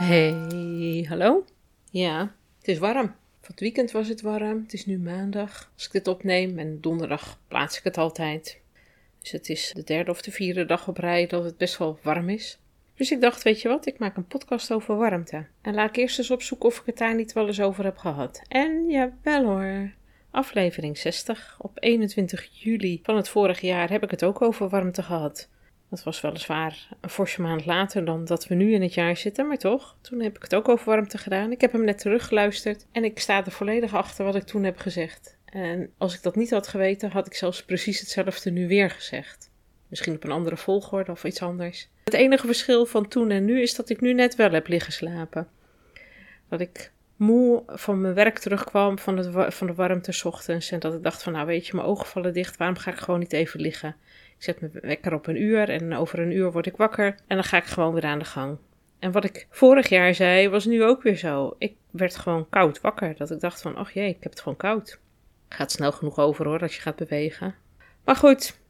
Hey, hallo? Ja, het is warm. Van het weekend was het warm. Het is nu maandag. Als ik dit opneem en donderdag plaats ik het altijd. Dus het is de derde of de vierde dag op rij dat het best wel warm is. Dus ik dacht, weet je wat, ik maak een podcast over warmte. En laat ik eerst eens opzoeken of ik het daar niet wel eens over heb gehad. En jawel hoor. Aflevering 60. Op 21 juli van het vorige jaar heb ik het ook over warmte gehad. Dat was weliswaar een forse maand later dan dat we nu in het jaar zitten, maar toch. Toen heb ik het ook over warmte gedaan. Ik heb hem net teruggeluisterd en ik sta er volledig achter wat ik toen heb gezegd. En als ik dat niet had geweten, had ik zelfs precies hetzelfde nu weer gezegd. Misschien op een andere volgorde of iets anders. Het enige verschil van toen en nu is dat ik nu net wel heb liggen slapen. Dat ik moe van mijn werk terugkwam van, het, van de warmte ochtends. En dat ik dacht van nou weet je, mijn ogen vallen dicht, waarom ga ik gewoon niet even liggen? Ik zet mijn wekker op een uur en over een uur word ik wakker en dan ga ik gewoon weer aan de gang. En wat ik vorig jaar zei, was nu ook weer zo. Ik werd gewoon koud wakker. Dat ik dacht van, ach jee, ik heb het gewoon koud. Gaat snel genoeg over hoor, als je gaat bewegen. Maar goed,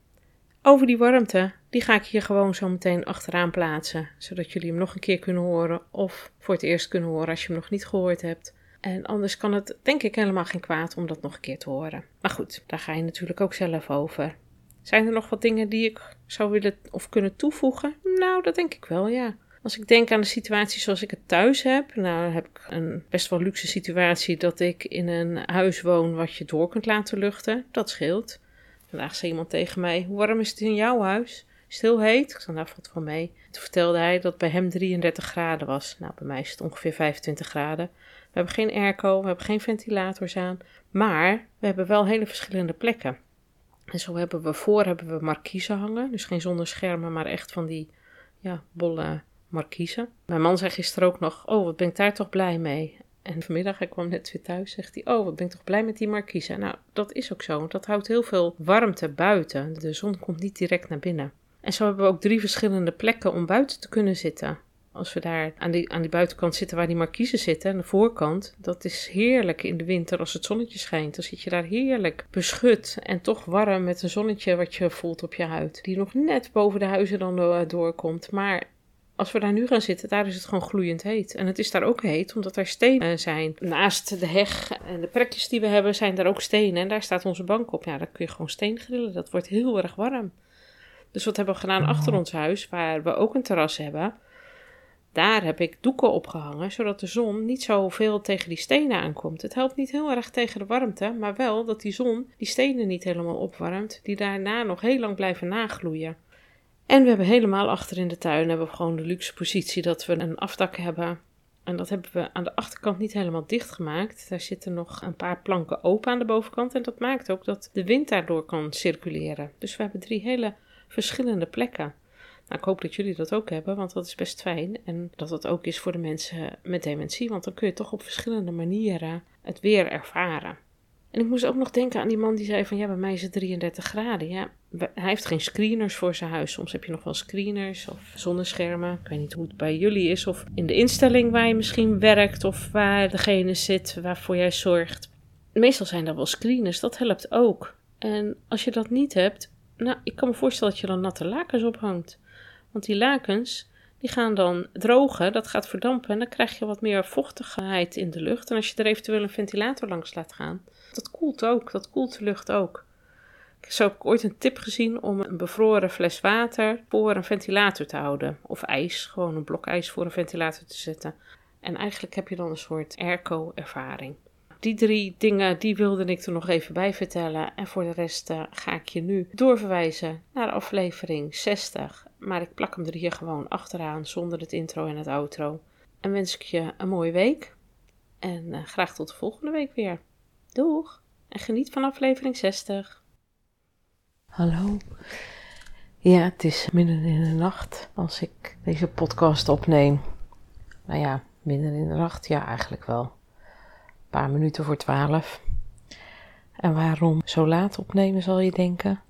over die warmte, die ga ik hier gewoon zo meteen achteraan plaatsen. Zodat jullie hem nog een keer kunnen horen. Of voor het eerst kunnen horen als je hem nog niet gehoord hebt. En anders kan het denk ik helemaal geen kwaad om dat nog een keer te horen. Maar goed, daar ga je natuurlijk ook zelf over. Zijn er nog wat dingen die ik zou willen of kunnen toevoegen? Nou, dat denk ik wel, ja. Als ik denk aan de situatie zoals ik het thuis heb, nou heb ik een best wel luxe situatie dat ik in een huis woon wat je door kunt laten luchten. Dat scheelt. Vandaag zei iemand tegen mij: Hoe warm is het in jouw huis? Heel heet? Ik zei: Nou, valt wel mee. Toen vertelde hij dat bij hem 33 graden was. Nou, bij mij is het ongeveer 25 graden. We hebben geen airco, we hebben geen ventilators aan. Maar we hebben wel hele verschillende plekken. En zo hebben we voor hebben we markiezen hangen. Dus geen zonder schermen, maar echt van die ja, bolle markiezen. Mijn man zei gisteren ook nog: Oh, wat ben ik daar toch blij mee? En vanmiddag, hij kwam net weer thuis, zegt hij: Oh, wat ben ik toch blij met die markiezen? Nou, dat is ook zo, want dat houdt heel veel warmte buiten. De zon komt niet direct naar binnen. En zo hebben we ook drie verschillende plekken om buiten te kunnen zitten. Als we daar aan die, aan die buitenkant zitten waar die markiezen zitten, aan de voorkant, dat is heerlijk in de winter als het zonnetje schijnt. Dan zit je daar heerlijk beschut en toch warm met een zonnetje wat je voelt op je huid. Die nog net boven de huizen dan doorkomt. Maar als we daar nu gaan zitten, daar is het gewoon gloeiend heet. En het is daar ook heet, omdat er stenen zijn. Naast de heg en de plekjes die we hebben, zijn daar ook stenen. En daar staat onze bank op. Ja, daar kun je gewoon steen grillen. Dat wordt heel erg warm. Dus wat hebben we gedaan achter ons huis, waar we ook een terras hebben? Daar heb ik doeken opgehangen, zodat de zon niet zoveel tegen die stenen aankomt. Het helpt niet heel erg tegen de warmte, maar wel dat die zon die stenen niet helemaal opwarmt, die daarna nog heel lang blijven nagloeien. En we hebben helemaal achter in de tuin hebben we gewoon de luxe positie dat we een afdak hebben. En dat hebben we aan de achterkant niet helemaal dicht gemaakt. Daar zitten nog een paar planken open aan de bovenkant. En dat maakt ook dat de wind daardoor kan circuleren. Dus we hebben drie hele verschillende plekken. Nou, ik hoop dat jullie dat ook hebben, want dat is best fijn. En dat dat ook is voor de mensen met dementie, want dan kun je toch op verschillende manieren het weer ervaren. En ik moest ook nog denken aan die man die zei van ja, bij mij is het 33 graden. Ja, hij heeft geen screeners voor zijn huis. Soms heb je nog wel screeners of zonneschermen. Ik weet niet hoe het bij jullie is of in de instelling waar je misschien werkt of waar degene zit waarvoor jij zorgt. Meestal zijn er wel screeners, dat helpt ook. En als je dat niet hebt, nou, ik kan me voorstellen dat je dan natte lakens ophangt. Want die lakens, die gaan dan drogen, dat gaat verdampen en dan krijg je wat meer vochtigheid in de lucht. En als je er eventueel een ventilator langs laat gaan, dat koelt ook, dat koelt de lucht ook. Zo heb ik ooit een tip gezien om een bevroren fles water voor een ventilator te houden. Of ijs, gewoon een blok ijs voor een ventilator te zetten. En eigenlijk heb je dan een soort airco-ervaring. Die drie dingen, die wilde ik er nog even bij vertellen. En voor de rest uh, ga ik je nu doorverwijzen naar aflevering 60. Maar ik plak hem er hier gewoon achteraan zonder het intro en het outro. En wens ik je een mooie week. En uh, graag tot de volgende week weer. Doeg! En geniet van aflevering 60. Hallo. Ja, het is midden in de nacht als ik deze podcast opneem. Nou ja, midden in de nacht, ja, eigenlijk wel. Een paar minuten voor twaalf. En waarom zo laat opnemen, zal je denken?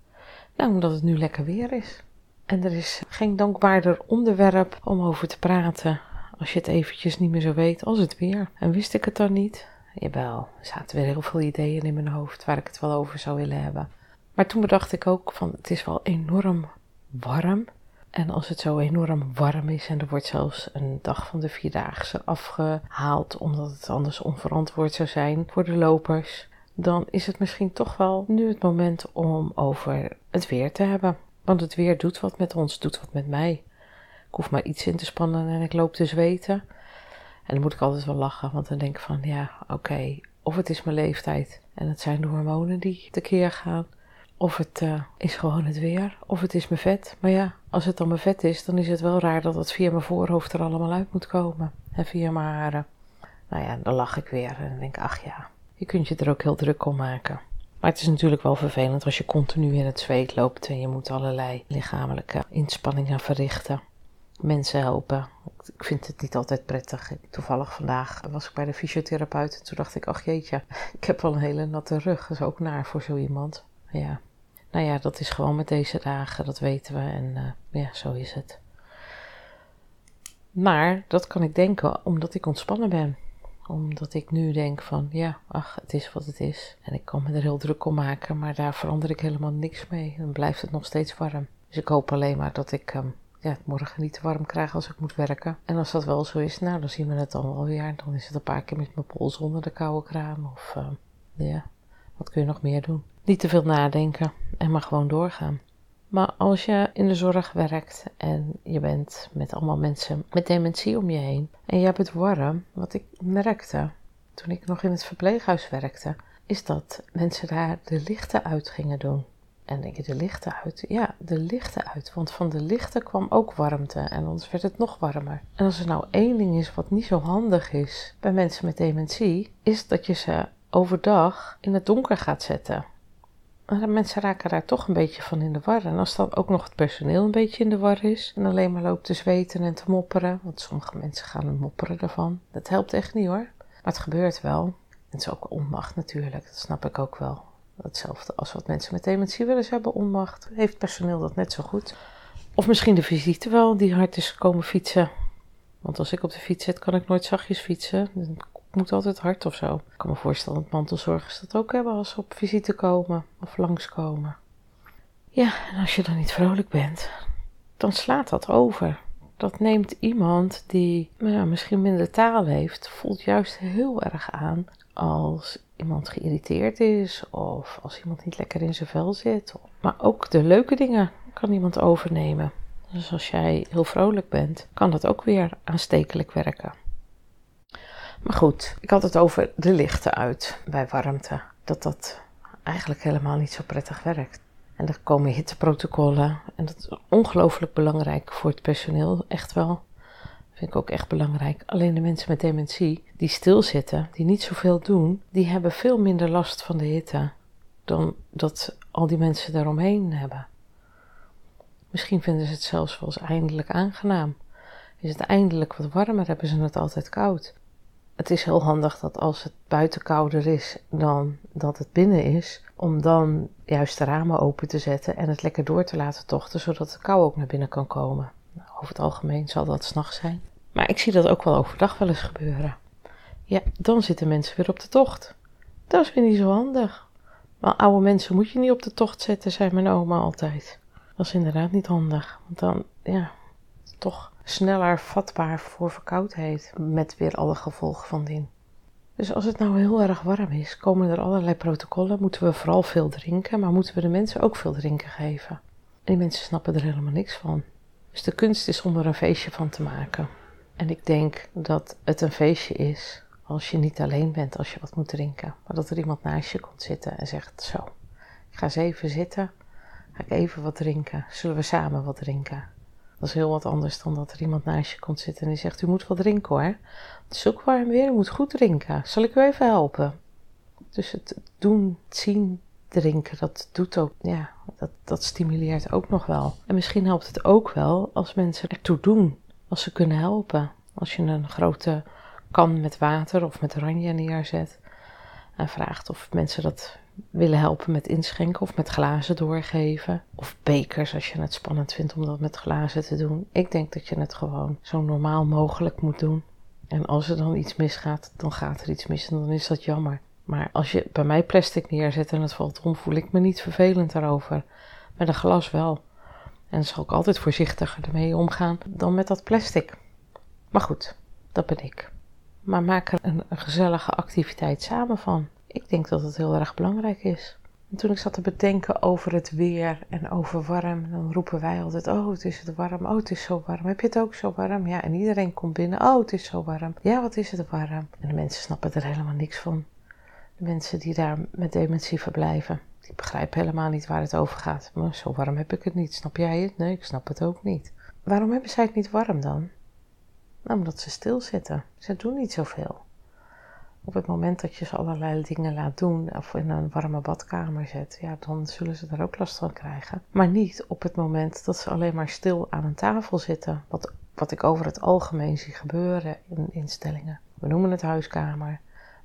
Nou, omdat het nu lekker weer is. En er is geen dankbaarder onderwerp om over te praten als je het eventjes niet meer zo weet als het weer. En wist ik het dan niet? Jawel, er zaten weer heel veel ideeën in mijn hoofd waar ik het wel over zou willen hebben. Maar toen bedacht ik ook van het is wel enorm warm. En als het zo enorm warm is en er wordt zelfs een dag van de vierdaagse afgehaald omdat het anders onverantwoord zou zijn voor de lopers, dan is het misschien toch wel nu het moment om over het weer te hebben. Want het weer doet wat met ons, doet wat met mij. Ik hoef maar iets in te spannen en ik loop te zweten. En dan moet ik altijd wel lachen, want dan denk ik van ja, oké, of het is mijn leeftijd en het zijn de hormonen die tekeer gaan. Of het uh, is gewoon het weer, of het is mijn vet. Maar ja, als het dan mijn vet is, dan is het wel raar dat het via mijn voorhoofd er allemaal uit moet komen. En via mijn haren. Nou ja, dan lach ik weer en denk ach ja, je kunt je er ook heel druk om maken. Maar het is natuurlijk wel vervelend als je continu in het zweet loopt en je moet allerlei lichamelijke inspanningen verrichten. Mensen helpen. Ik vind het niet altijd prettig. Toevallig vandaag was ik bij de fysiotherapeut en toen dacht ik, ach jeetje, ik heb wel een hele natte rug. Dat is ook naar voor zo iemand. Ja, nou ja, dat is gewoon met deze dagen, dat weten we en uh, ja, zo is het. Maar dat kan ik denken omdat ik ontspannen ben. Omdat ik nu denk van, ja, ach, het is wat het is. En ik kan me er heel druk om maken, maar daar verander ik helemaal niks mee. Dan blijft het nog steeds warm. Dus ik hoop alleen maar dat ik um, ja, het morgen niet te warm krijg als ik moet werken. En als dat wel zo is, nou, dan zien we het dan wel weer. Dan is het een paar keer met mijn pols onder de koude kraan. Of, uh, ja, wat kun je nog meer doen? Niet te veel nadenken en maar gewoon doorgaan. Maar als je in de zorg werkt en je bent met allemaal mensen met dementie om je heen en je hebt het warm, wat ik merkte toen ik nog in het verpleeghuis werkte, is dat mensen daar de lichten uit gingen doen. En denk je, de lichten uit? Ja, de lichten uit. Want van de lichten kwam ook warmte en anders werd het nog warmer. En als er nou één ding is wat niet zo handig is bij mensen met dementie, is dat je ze overdag in het donker gaat zetten. Maar mensen raken daar toch een beetje van in de war. En als dan ook nog het personeel een beetje in de war is en alleen maar loopt te zweten en te mopperen, want sommige mensen gaan mopperen ervan, dat helpt echt niet hoor. Maar het gebeurt wel. Het is ook onmacht natuurlijk, dat snap ik ook wel. Hetzelfde als wat mensen met dementie willen hebben, onmacht. Heeft personeel dat net zo goed? Of misschien de visite wel, die hard is komen fietsen. Want als ik op de fiets zit, kan ik nooit zachtjes fietsen moet altijd hard of zo. Ik kan me voorstellen dat mantelzorgers dat ook hebben als ze op visite komen of langskomen. Ja, en als je dan niet vrolijk bent, dan slaat dat over. Dat neemt iemand die nou, misschien minder taal heeft, voelt juist heel erg aan als iemand geïrriteerd is of als iemand niet lekker in zijn vel zit. Maar ook de leuke dingen kan iemand overnemen. Dus als jij heel vrolijk bent, kan dat ook weer aanstekelijk werken. Maar goed, ik had het over de lichten uit bij warmte. Dat dat eigenlijk helemaal niet zo prettig werkt. En er komen hitteprotocollen. En dat is ongelooflijk belangrijk voor het personeel, echt wel. Vind ik ook echt belangrijk. Alleen de mensen met dementie, die stilzitten, die niet zoveel doen, die hebben veel minder last van de hitte dan dat al die mensen daaromheen hebben. Misschien vinden ze het zelfs wel eens eindelijk aangenaam. Is het eindelijk wat warmer, hebben ze het altijd koud het is heel handig dat als het buiten kouder is dan dat het binnen is, om dan juist de ramen open te zetten en het lekker door te laten tochten, zodat de kou ook naar binnen kan komen. Nou, over het algemeen zal dat s'nachts zijn. Maar ik zie dat ook wel overdag wel eens gebeuren. Ja, dan zitten mensen weer op de tocht. Dat is weer niet zo handig. Maar oude mensen moet je niet op de tocht zetten, zei mijn oma altijd. Dat is inderdaad niet handig. Want dan, ja, toch sneller vatbaar voor verkoudheid, met weer alle gevolgen van dien. Dus als het nou heel erg warm is, komen er allerlei protocollen. Moeten we vooral veel drinken, maar moeten we de mensen ook veel drinken geven? En die mensen snappen er helemaal niks van. Dus de kunst is om er een feestje van te maken. En ik denk dat het een feestje is als je niet alleen bent als je wat moet drinken. Maar dat er iemand naast je komt zitten en zegt: Zo, ik ga eens even zitten. Ga ik even wat drinken? Zullen we samen wat drinken? Dat is heel wat anders dan dat er iemand naast je komt zitten en die zegt: U moet wel drinken hoor. Het is ook warm weer, u moet goed drinken. Zal ik u even helpen? Dus het doen, het zien drinken, dat doet ook, ja, dat, dat stimuleert ook nog wel. En misschien helpt het ook wel als mensen ertoe doen, als ze kunnen helpen. Als je een grote kan met water of met oranje neerzet en vraagt of mensen dat willen helpen met inschenken of met glazen doorgeven. Of bekers als je het spannend vindt om dat met glazen te doen. Ik denk dat je het gewoon zo normaal mogelijk moet doen. En als er dan iets misgaat, dan gaat er iets mis en dan is dat jammer. Maar als je bij mij plastic neerzet en het valt om, voel ik me niet vervelend daarover. Met een glas wel. En zal ik altijd voorzichtiger ermee omgaan dan met dat plastic. Maar goed, dat ben ik. Maar maak er een gezellige activiteit samen van. Ik denk dat het heel erg belangrijk is. En toen ik zat te bedenken over het weer en over warm, dan roepen wij altijd: Oh, het is het warm. Oh, het is zo warm. Heb je het ook zo warm? Ja, en iedereen komt binnen: Oh, het is zo warm. Ja, wat is het warm? En de mensen snappen er helemaal niks van. De mensen die daar met dementie verblijven, die begrijpen helemaal niet waar het over gaat. Maar zo warm heb ik het niet. Snap jij het? Nee, ik snap het ook niet. Waarom hebben zij het niet warm dan? Nou, omdat ze stilzitten. Ze doen niet zoveel. Op het moment dat je ze allerlei dingen laat doen of in een warme badkamer zet, ja, dan zullen ze daar ook last van krijgen. Maar niet op het moment dat ze alleen maar stil aan een tafel zitten. Wat, wat ik over het algemeen zie gebeuren in instellingen. We noemen het huiskamer.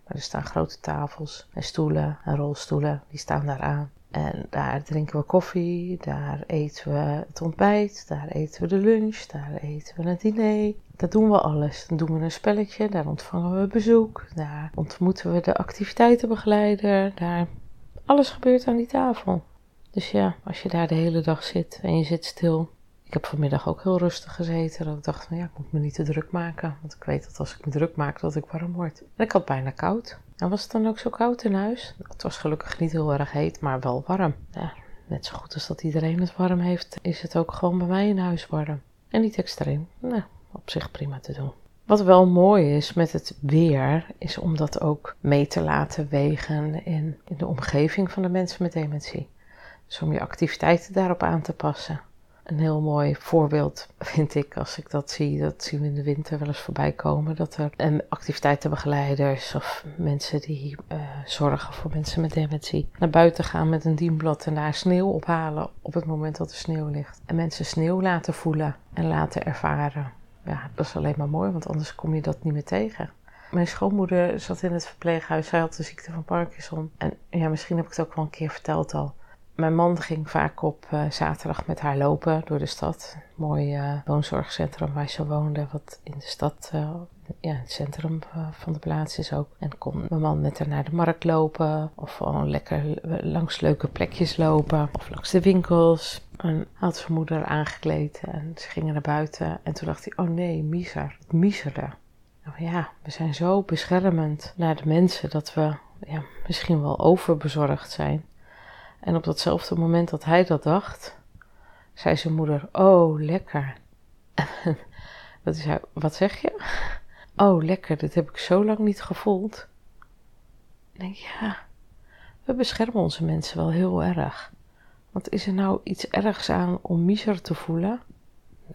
Maar er staan grote tafels en stoelen en rolstoelen, die staan daar aan. En daar drinken we koffie, daar eten we het ontbijt, daar eten we de lunch, daar eten we het diner. Daar doen we alles. Dan doen we een spelletje, daar ontvangen we bezoek, daar ontmoeten we de activiteitenbegeleider, daar... Alles gebeurt aan die tafel. Dus ja, als je daar de hele dag zit en je zit stil. Ik heb vanmiddag ook heel rustig gezeten. Dat ik dacht van ja, ik moet me niet te druk maken. Want ik weet dat als ik me druk maak, dat ik warm word. En ik had bijna koud. En was het dan ook zo koud in huis? Het was gelukkig niet heel erg heet, maar wel warm. Ja, net zo goed als dat iedereen het warm heeft, is het ook gewoon bij mij in huis warm. En niet extreem. Nou, op zich prima te doen. Wat wel mooi is met het weer, is om dat ook mee te laten wegen in, in de omgeving van de mensen met dementie. Dus om je activiteiten daarop aan te passen een heel mooi voorbeeld, vind ik, als ik dat zie. Dat zien we in de winter wel eens voorbij komen. Dat er activiteitenbegeleiders of mensen die uh, zorgen voor mensen met dementie naar buiten gaan met een dienblad en daar sneeuw ophalen op het moment dat er sneeuw ligt. En mensen sneeuw laten voelen en laten ervaren. Ja, dat is alleen maar mooi, want anders kom je dat niet meer tegen. Mijn schoonmoeder zat in het verpleeghuis. Zij had de ziekte van Parkinson. En ja, misschien heb ik het ook wel een keer verteld al. Mijn man ging vaak op uh, zaterdag met haar lopen door de stad. Mooi uh, woonzorgcentrum waar ze woonde, wat in de stad, uh, ja, het centrum van de plaats is ook. En kon mijn man met haar naar de markt lopen, of gewoon lekker langs leuke plekjes lopen, of langs de winkels. En had zijn moeder aangekleed en ze gingen naar buiten. En toen dacht hij, oh nee, miser, het miserde. Nou ja, we zijn zo beschermend naar de mensen dat we ja, misschien wel overbezorgd zijn. En op datzelfde moment dat hij dat dacht, zei zijn moeder: Oh, lekker. wat, is hij, wat zeg je? Oh, lekker, dit heb ik zo lang niet gevoeld. Ik denk, ja, we beschermen onze mensen wel heel erg. Want is er nou iets ergs aan om miser te voelen?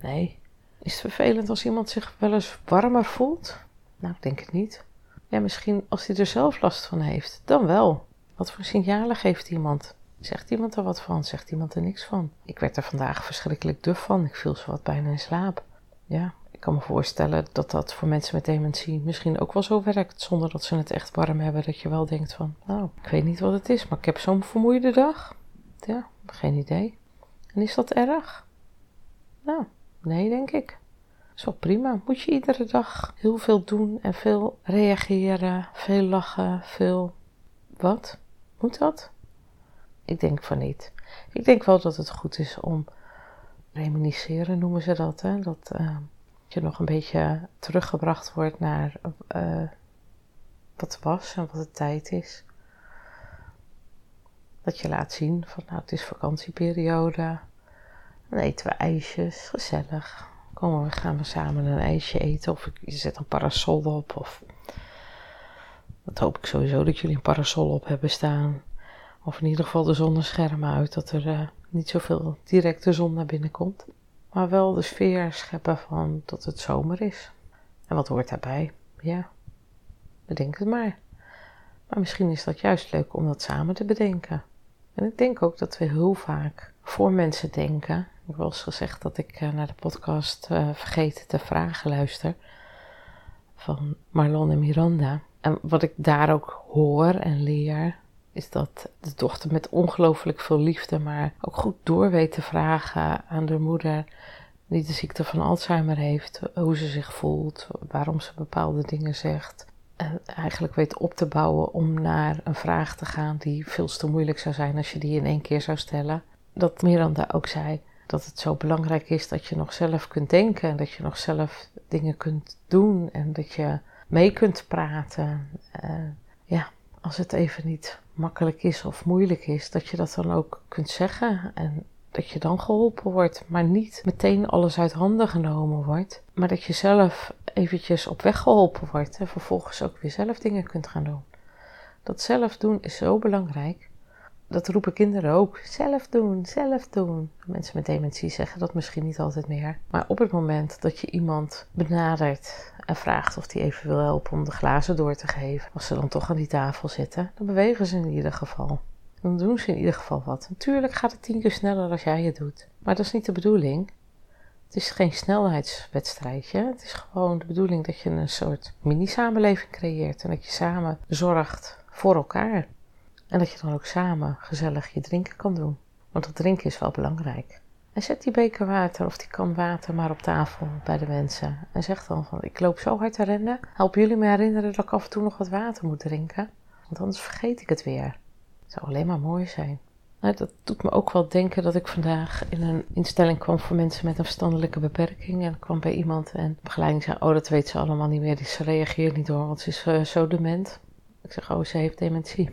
Nee. Is het vervelend als iemand zich wel eens warmer voelt? Nou, ik denk het niet. Ja, misschien als hij er zelf last van heeft, dan wel. Wat voor signalen geeft iemand? Zegt iemand er wat van? Zegt iemand er niks van? Ik werd er vandaag verschrikkelijk duf van. Ik viel zo wat bijna in slaap. Ja, ik kan me voorstellen dat dat voor mensen met dementie misschien ook wel zo werkt. Zonder dat ze het echt warm hebben. Dat je wel denkt van, nou, ik weet niet wat het is. Maar ik heb zo'n vermoeide dag. Ja, geen idee. En is dat erg? Nou, nee, denk ik. Zo prima. Moet je iedere dag heel veel doen en veel reageren, veel lachen, veel. Wat? Moet dat? Ik denk van niet. Ik denk wel dat het goed is om reminisceren, noemen ze dat. Hè? Dat uh, je nog een beetje teruggebracht wordt naar uh, wat was en wat de tijd is. Dat je laat zien van nou het is vakantieperiode. Dan eten we ijsjes, gezellig. Komen we, gaan we samen een ijsje eten of je zet een parasol op. Of dat hoop ik sowieso dat jullie een parasol op hebben staan. Of in ieder geval de zonneschermen uit, dat er uh, niet zoveel directe zon naar binnen komt. Maar wel de sfeer scheppen van dat het zomer is. En wat hoort daarbij? Ja, bedenk het maar. Maar misschien is dat juist leuk om dat samen te bedenken. En ik denk ook dat we heel vaak voor mensen denken. Ik heb wel eens gezegd dat ik naar de podcast uh, Vergeten te Vragen luister. Van Marlon en Miranda. En wat ik daar ook hoor en leer, is dat de dochter met ongelooflijk veel liefde, maar ook goed door weet te vragen aan de moeder die de ziekte van Alzheimer heeft, hoe ze zich voelt, waarom ze bepaalde dingen zegt. En eigenlijk weet op te bouwen om naar een vraag te gaan die veel te moeilijk zou zijn als je die in één keer zou stellen. Dat Miranda ook zei dat het zo belangrijk is dat je nog zelf kunt denken en dat je nog zelf dingen kunt doen en dat je mee kunt praten. Uh, ja, als het even niet makkelijk is of moeilijk is, dat je dat dan ook kunt zeggen en dat je dan geholpen wordt, maar niet meteen alles uit handen genomen wordt, maar dat je zelf eventjes op weg geholpen wordt en vervolgens ook weer zelf dingen kunt gaan doen. Dat zelf doen is zo belangrijk. Dat roepen kinderen ook. Zelf doen, zelf doen. Mensen met dementie zeggen dat misschien niet altijd meer. Maar op het moment dat je iemand benadert en vraagt of die even wil helpen om de glazen door te geven, als ze dan toch aan die tafel zitten, dan bewegen ze in ieder geval. Dan doen ze in ieder geval wat. Natuurlijk gaat het tien keer sneller als jij het doet. Maar dat is niet de bedoeling. Het is geen snelheidswedstrijdje. Het is gewoon de bedoeling dat je een soort mini-samenleving creëert. En dat je samen zorgt voor elkaar. En dat je dan ook samen gezellig je drinken kan doen. Want dat drinken is wel belangrijk. En zet die beker water of die kan water maar op tafel bij de mensen. En zeg dan van, ik loop zo hard te rennen. Help jullie me herinneren dat ik af en toe nog wat water moet drinken. Want anders vergeet ik het weer. Het zou alleen maar mooi zijn. Nou, dat doet me ook wel denken dat ik vandaag in een instelling kwam voor mensen met een verstandelijke beperking. En ik kwam bij iemand en begeleiding zei, oh dat weet ze allemaal niet meer. Dus ze reageert niet door, want ze is uh, zo dement. Ik zeg, oh ze heeft dementie.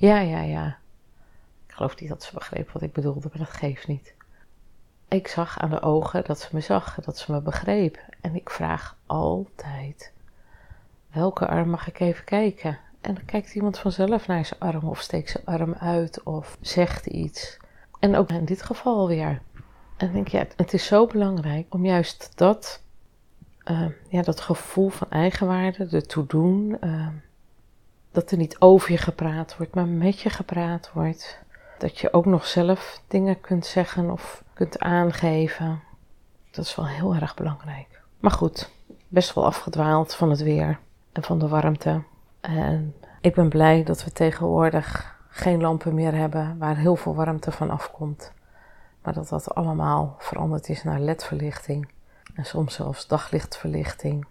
Ja, ja, ja. Ik geloof niet dat ze begreep wat ik bedoelde, maar dat geeft niet. Ik zag aan de ogen dat ze me zag, dat ze me begreep. En ik vraag altijd, welke arm mag ik even kijken? En dan kijkt iemand vanzelf naar zijn arm of steekt zijn arm uit of zegt iets. En ook in dit geval weer. En dan denk ja, het is zo belangrijk om juist dat, uh, ja, dat gevoel van eigenwaarde, de toedoen, uh, dat er niet over je gepraat wordt, maar met je gepraat wordt. Dat je ook nog zelf dingen kunt zeggen of kunt aangeven. Dat is wel heel erg belangrijk. Maar goed, best wel afgedwaald van het weer en van de warmte. En ik ben blij dat we tegenwoordig geen lampen meer hebben waar heel veel warmte van afkomt. Maar dat dat allemaal veranderd is naar ledverlichting. En soms zelfs daglichtverlichting.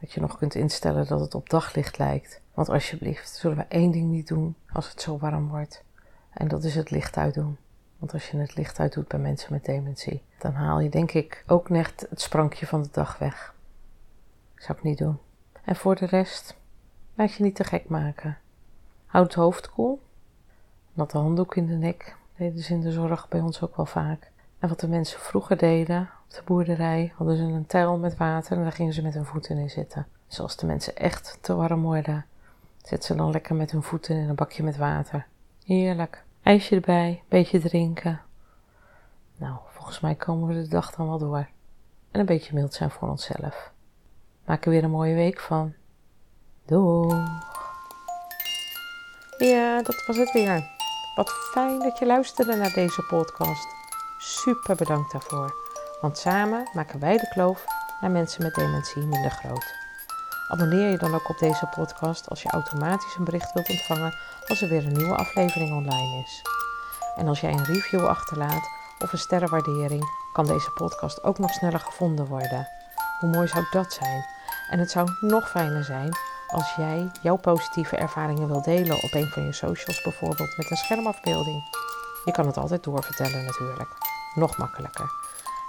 Dat je nog kunt instellen dat het op daglicht lijkt. Want alsjeblieft, zullen we één ding niet doen als het zo warm wordt. En dat is het licht uitdoen. Want als je het licht uitdoet bij mensen met dementie, dan haal je denk ik ook net het sprankje van de dag weg. zou ik niet doen. En voor de rest, Laat je niet te gek maken. Houd het hoofd koel. Natte handdoek in de nek deden ze in de zorg bij ons ook wel vaak. En wat de mensen vroeger deden op de boerderij, hadden ze een tuil met water en daar gingen ze met hun voeten in zitten. Zoals de mensen echt te warm worden, zetten ze dan lekker met hun voeten in een bakje met water. Heerlijk. IJsje erbij, beetje drinken. Nou, volgens mij komen we de dag dan wel door. En een beetje mild zijn voor onszelf. Maak er weer een mooie week van. Doeg! Ja, dat was het weer. Wat fijn dat je luisterde naar deze podcast. Super bedankt daarvoor. Want samen maken wij de kloof naar mensen met dementie minder groot. Abonneer je dan ook op deze podcast als je automatisch een bericht wilt ontvangen als er weer een nieuwe aflevering online is. En als jij een review achterlaat of een sterrenwaardering, kan deze podcast ook nog sneller gevonden worden. Hoe mooi zou dat zijn? En het zou nog fijner zijn als jij jouw positieve ervaringen wil delen op een van je socials, bijvoorbeeld met een schermafbeelding. Je kan het altijd doorvertellen natuurlijk. Nog makkelijker.